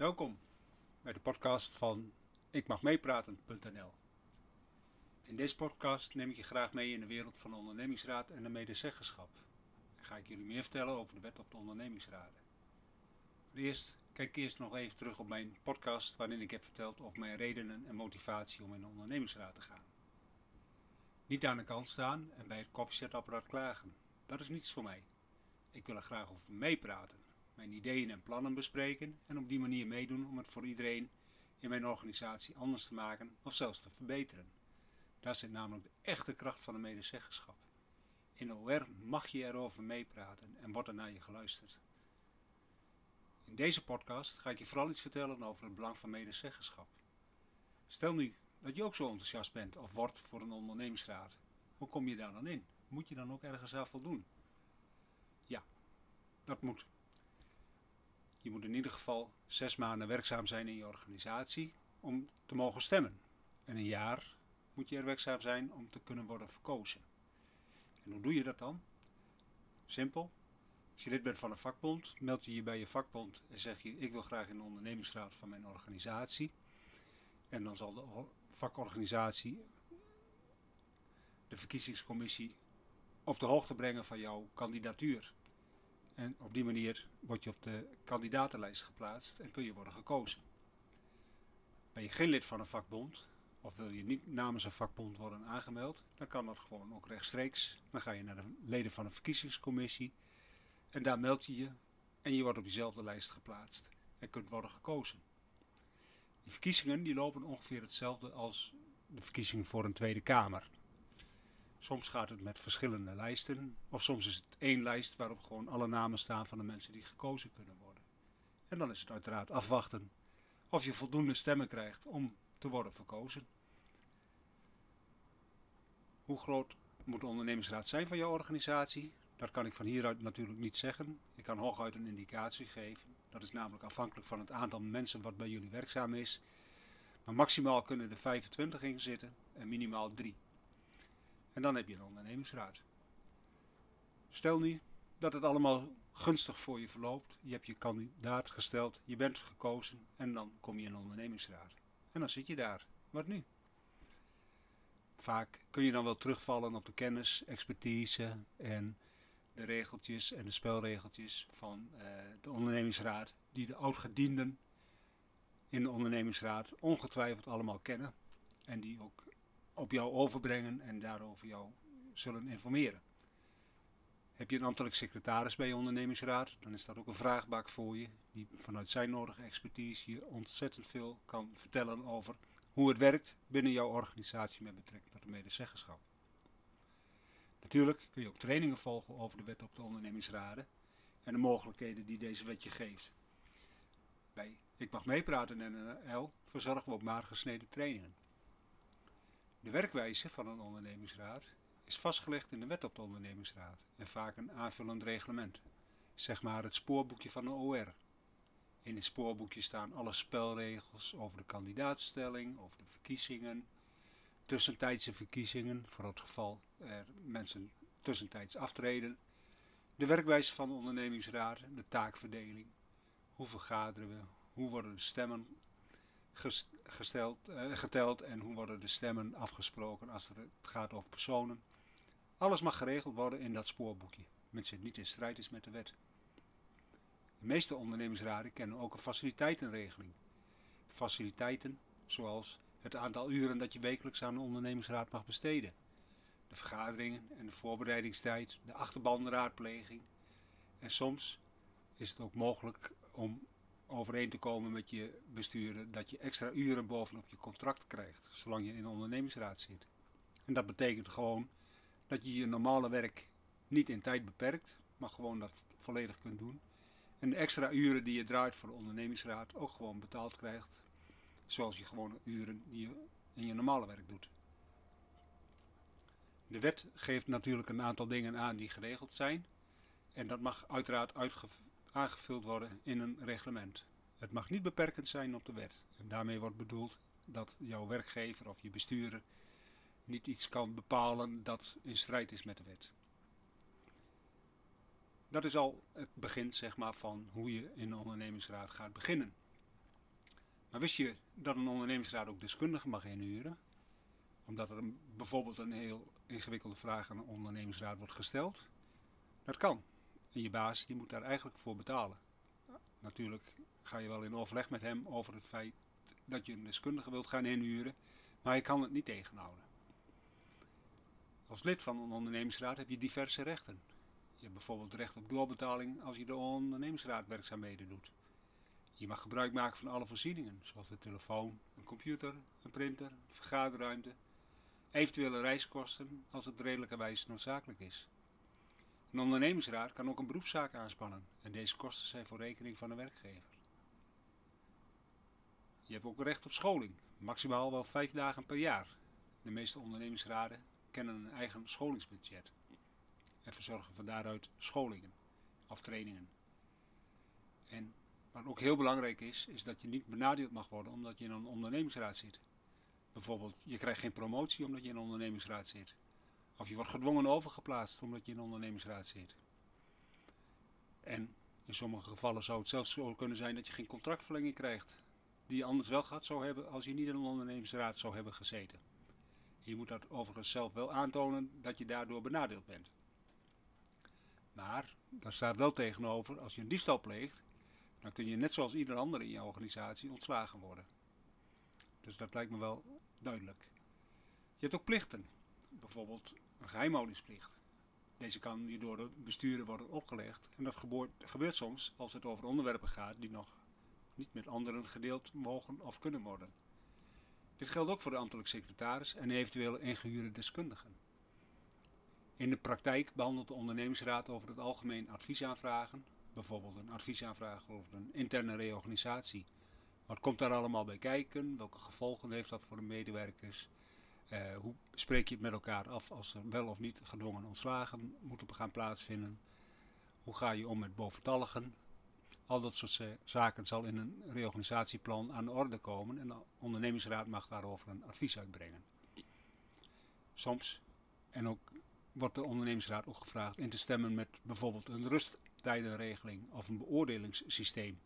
Welkom bij de podcast van ikmagmeepraten.nl. In deze podcast neem ik je graag mee in de wereld van de ondernemingsraad en de medezeggenschap. En ga ik jullie meer vertellen over de wet op de ondernemingsraden. Maar eerst kijk eerst nog even terug op mijn podcast waarin ik heb verteld over mijn redenen en motivatie om in de ondernemingsraad te gaan. Niet aan de kant staan en bij het koffiezetapparaat klagen. Dat is niets voor mij. Ik wil er graag over meepraten mijn ideeën en plannen bespreken en op die manier meedoen om het voor iedereen in mijn organisatie anders te maken of zelfs te verbeteren. Daar zit namelijk de echte kracht van de medezeggenschap. In OR mag je erover meepraten en wordt er naar je geluisterd. In deze podcast ga ik je vooral iets vertellen over het belang van medezeggenschap. Stel nu dat je ook zo enthousiast bent of wordt voor een ondernemingsraad. Hoe kom je daar dan in? Moet je dan ook ergens aan voldoen? Ja, dat moet. Je moet in ieder geval zes maanden werkzaam zijn in je organisatie om te mogen stemmen. En een jaar moet je er werkzaam zijn om te kunnen worden verkozen. En hoe doe je dat dan? Simpel. Als je lid bent van een vakbond, meld je je bij je vakbond en zeg je: Ik wil graag in de ondernemingsraad van mijn organisatie. En dan zal de vakorganisatie de verkiezingscommissie op de hoogte brengen van jouw kandidatuur. En op die manier word je op de kandidatenlijst geplaatst en kun je worden gekozen. Ben je geen lid van een vakbond of wil je niet namens een vakbond worden aangemeld, dan kan dat gewoon ook rechtstreeks. Dan ga je naar de leden van een verkiezingscommissie en daar meld je je en je wordt op diezelfde lijst geplaatst en kunt worden gekozen. Die verkiezingen die lopen ongeveer hetzelfde als de verkiezingen voor een Tweede Kamer. Soms gaat het met verschillende lijsten, of soms is het één lijst waarop gewoon alle namen staan van de mensen die gekozen kunnen worden. En dan is het uiteraard afwachten of je voldoende stemmen krijgt om te worden verkozen. Hoe groot moet de ondernemingsraad zijn van jouw organisatie? Dat kan ik van hieruit natuurlijk niet zeggen. Ik kan hooguit een indicatie geven. Dat is namelijk afhankelijk van het aantal mensen wat bij jullie werkzaam is. Maar maximaal kunnen er 25 in zitten en minimaal 3. En dan heb je een ondernemingsraad. Stel nu dat het allemaal gunstig voor je verloopt. Je hebt je kandidaat gesteld, je bent gekozen en dan kom je in een ondernemingsraad. En dan zit je daar. Wat nu? Vaak kun je dan wel terugvallen op de kennis, expertise en de regeltjes en de spelregeltjes van uh, de ondernemingsraad, die de oudgedienden in de ondernemingsraad ongetwijfeld allemaal kennen en die ook op jou overbrengen en daarover jou zullen informeren. Heb je een ambtelijk secretaris bij je ondernemingsraad, dan is dat ook een vraagbak voor je, die vanuit zijn nodige expertise je ontzettend veel kan vertellen over hoe het werkt binnen jouw organisatie met betrekking tot de medezeggenschap. Natuurlijk kun je ook trainingen volgen over de wet op de ondernemingsraden en de mogelijkheden die deze wet je geeft. Bij Ik Mag Meepraten en NL verzorgen we op maat gesneden trainingen. De werkwijze van een ondernemingsraad is vastgelegd in de wet op de ondernemingsraad en vaak een aanvullend reglement, zeg maar het spoorboekje van de OR. In dit spoorboekje staan alle spelregels over de kandidaatstelling, over de verkiezingen, tussentijdse verkiezingen, voor het geval er mensen tussentijds aftreden, de werkwijze van de ondernemingsraad, de taakverdeling, hoe vergaderen we, hoe worden de stemmen gesteld, uh, geteld en hoe worden de stemmen afgesproken als het gaat over personen. Alles mag geregeld worden in dat spoorboekje, mits het niet in strijd is met de wet. De meeste ondernemingsraden kennen ook een faciliteitenregeling. Faciliteiten zoals het aantal uren dat je wekelijks aan de ondernemingsraad mag besteden, de vergaderingen en de voorbereidingstijd, de achterbandenraadpleging. En soms is het ook mogelijk om overeen te komen met je bestuurder dat je extra uren bovenop je contract krijgt, zolang je in de ondernemingsraad zit. En dat betekent gewoon dat je je normale werk niet in tijd beperkt, maar gewoon dat volledig kunt doen. En de extra uren die je draait voor de ondernemingsraad ook gewoon betaald krijgt, zoals je gewone uren die je in je normale werk doet. De wet geeft natuurlijk een aantal dingen aan die geregeld zijn. En dat mag uiteraard uitgevoerd aangevuld worden in een reglement. Het mag niet beperkend zijn op de wet. En daarmee wordt bedoeld dat jouw werkgever of je bestuurder niet iets kan bepalen dat in strijd is met de wet. Dat is al het begin zeg maar, van hoe je in de ondernemingsraad gaat beginnen. Maar wist je dat een ondernemingsraad ook deskundigen mag inhuren? Omdat er een, bijvoorbeeld een heel ingewikkelde vraag aan een ondernemingsraad wordt gesteld? Dat kan. En je baas moet daar eigenlijk voor betalen. Natuurlijk ga je wel in overleg met hem over het feit dat je een deskundige wilt gaan inhuren, maar je kan het niet tegenhouden. Als lid van een ondernemingsraad heb je diverse rechten. Je hebt bijvoorbeeld recht op doorbetaling als je de ondernemingsraad werkzaamheden doet. Je mag gebruik maken van alle voorzieningen, zoals de telefoon, een computer, een printer, een vergaderruimte, eventuele reiskosten als het redelijkerwijs noodzakelijk is. Een ondernemingsraad kan ook een beroepszaak aanspannen en deze kosten zijn voor rekening van de werkgever. Je hebt ook recht op scholing, maximaal wel vijf dagen per jaar. De meeste ondernemingsraden kennen een eigen scholingsbudget en verzorgen van daaruit scholingen of trainingen. En wat ook heel belangrijk is, is dat je niet benadeeld mag worden omdat je in een ondernemingsraad zit. Bijvoorbeeld, je krijgt geen promotie omdat je in een ondernemingsraad zit. Of je wordt gedwongen overgeplaatst omdat je in een ondernemingsraad zit. En in sommige gevallen zou het zelfs zo kunnen zijn dat je geen contractverlenging krijgt. Die je anders wel gehad zou hebben als je niet in een ondernemingsraad zou hebben gezeten. Je moet dat overigens zelf wel aantonen dat je daardoor benadeeld bent. Maar daar staat wel tegenover, als je een diefstal pleegt, dan kun je net zoals ieder ander in je organisatie ontslagen worden. Dus dat lijkt me wel duidelijk. Je hebt ook plichten, bijvoorbeeld een geheimhoudingsplicht. Deze kan je door de bestuurder worden opgelegd en dat gebeurt, gebeurt soms als het over onderwerpen gaat die nog niet met anderen gedeeld mogen of kunnen worden. Dit geldt ook voor de ambtelijk secretaris en eventuele ingehuurde deskundigen. In de praktijk behandelt de ondernemingsraad over het algemeen adviesaanvragen, bijvoorbeeld een adviesaanvraag over een interne reorganisatie. Wat komt daar allemaal bij kijken? Welke gevolgen heeft dat voor de medewerkers? Uh, hoe spreek je het met elkaar af als er wel of niet gedwongen ontslagen moeten gaan plaatsvinden? Hoe ga je om met boventalligen? Al dat soort zaken zal in een reorganisatieplan aan de orde komen en de ondernemingsraad mag daarover een advies uitbrengen. Soms, en ook wordt de ondernemingsraad ook gevraagd in te stemmen met bijvoorbeeld een rusttijdenregeling of een beoordelingssysteem.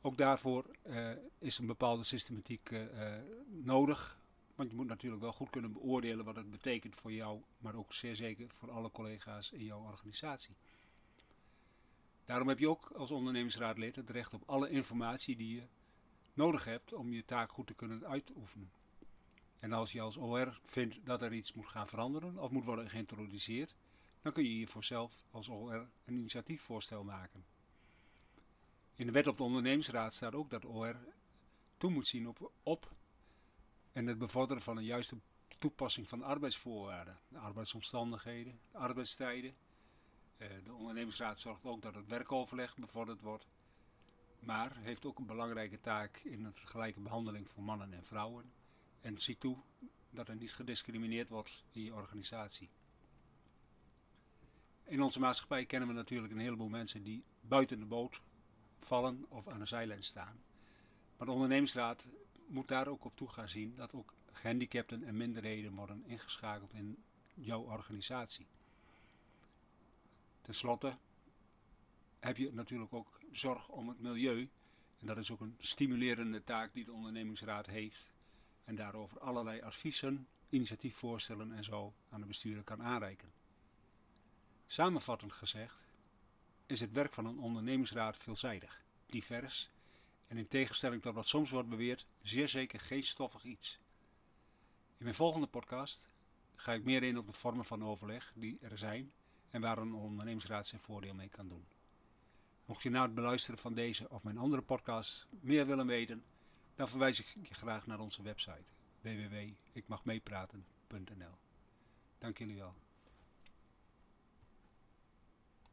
Ook daarvoor uh, is een bepaalde systematiek uh, nodig, want je moet natuurlijk wel goed kunnen beoordelen wat het betekent voor jou, maar ook zeer zeker voor alle collega's in jouw organisatie. Daarom heb je ook als ondernemingsraadlid het recht op alle informatie die je nodig hebt om je taak goed te kunnen uitoefenen. En als je als OR vindt dat er iets moet gaan veranderen of moet worden geïntroduceerd, dan kun je hiervoor zelf als OR een initiatiefvoorstel maken. In de wet op de ondernemingsraad staat ook dat OR toe moet zien op, op en het bevorderen van een juiste toepassing van arbeidsvoorwaarden, de arbeidsomstandigheden, de arbeidstijden. Eh, de ondernemingsraad zorgt ook dat het werkoverleg bevorderd wordt, maar heeft ook een belangrijke taak in een gelijke behandeling voor mannen en vrouwen en ziet toe dat er niet gediscrimineerd wordt in je organisatie. In onze maatschappij kennen we natuurlijk een heleboel mensen die buiten de boot vallen of aan de zijlijn staan. Maar de ondernemingsraad moet daar ook op toe gaan zien dat ook gehandicapten en minderheden worden ingeschakeld in jouw organisatie. Ten slotte heb je natuurlijk ook zorg om het milieu. En dat is ook een stimulerende taak die de ondernemingsraad heeft en daarover allerlei adviezen, initiatiefvoorstellen en zo aan de bestuurder kan aanreiken. Samenvattend gezegd is het werk van een ondernemingsraad veelzijdig, divers en in tegenstelling tot wat soms wordt beweerd, zeer zeker geen stoffig iets. In mijn volgende podcast ga ik meer in op de vormen van overleg die er zijn en waar een ondernemingsraad zijn voordeel mee kan doen. Mocht je na het beluisteren van deze of mijn andere podcast meer willen weten, dan verwijs ik je graag naar onze website www.ikmagmeepraten.nl. Dank jullie wel.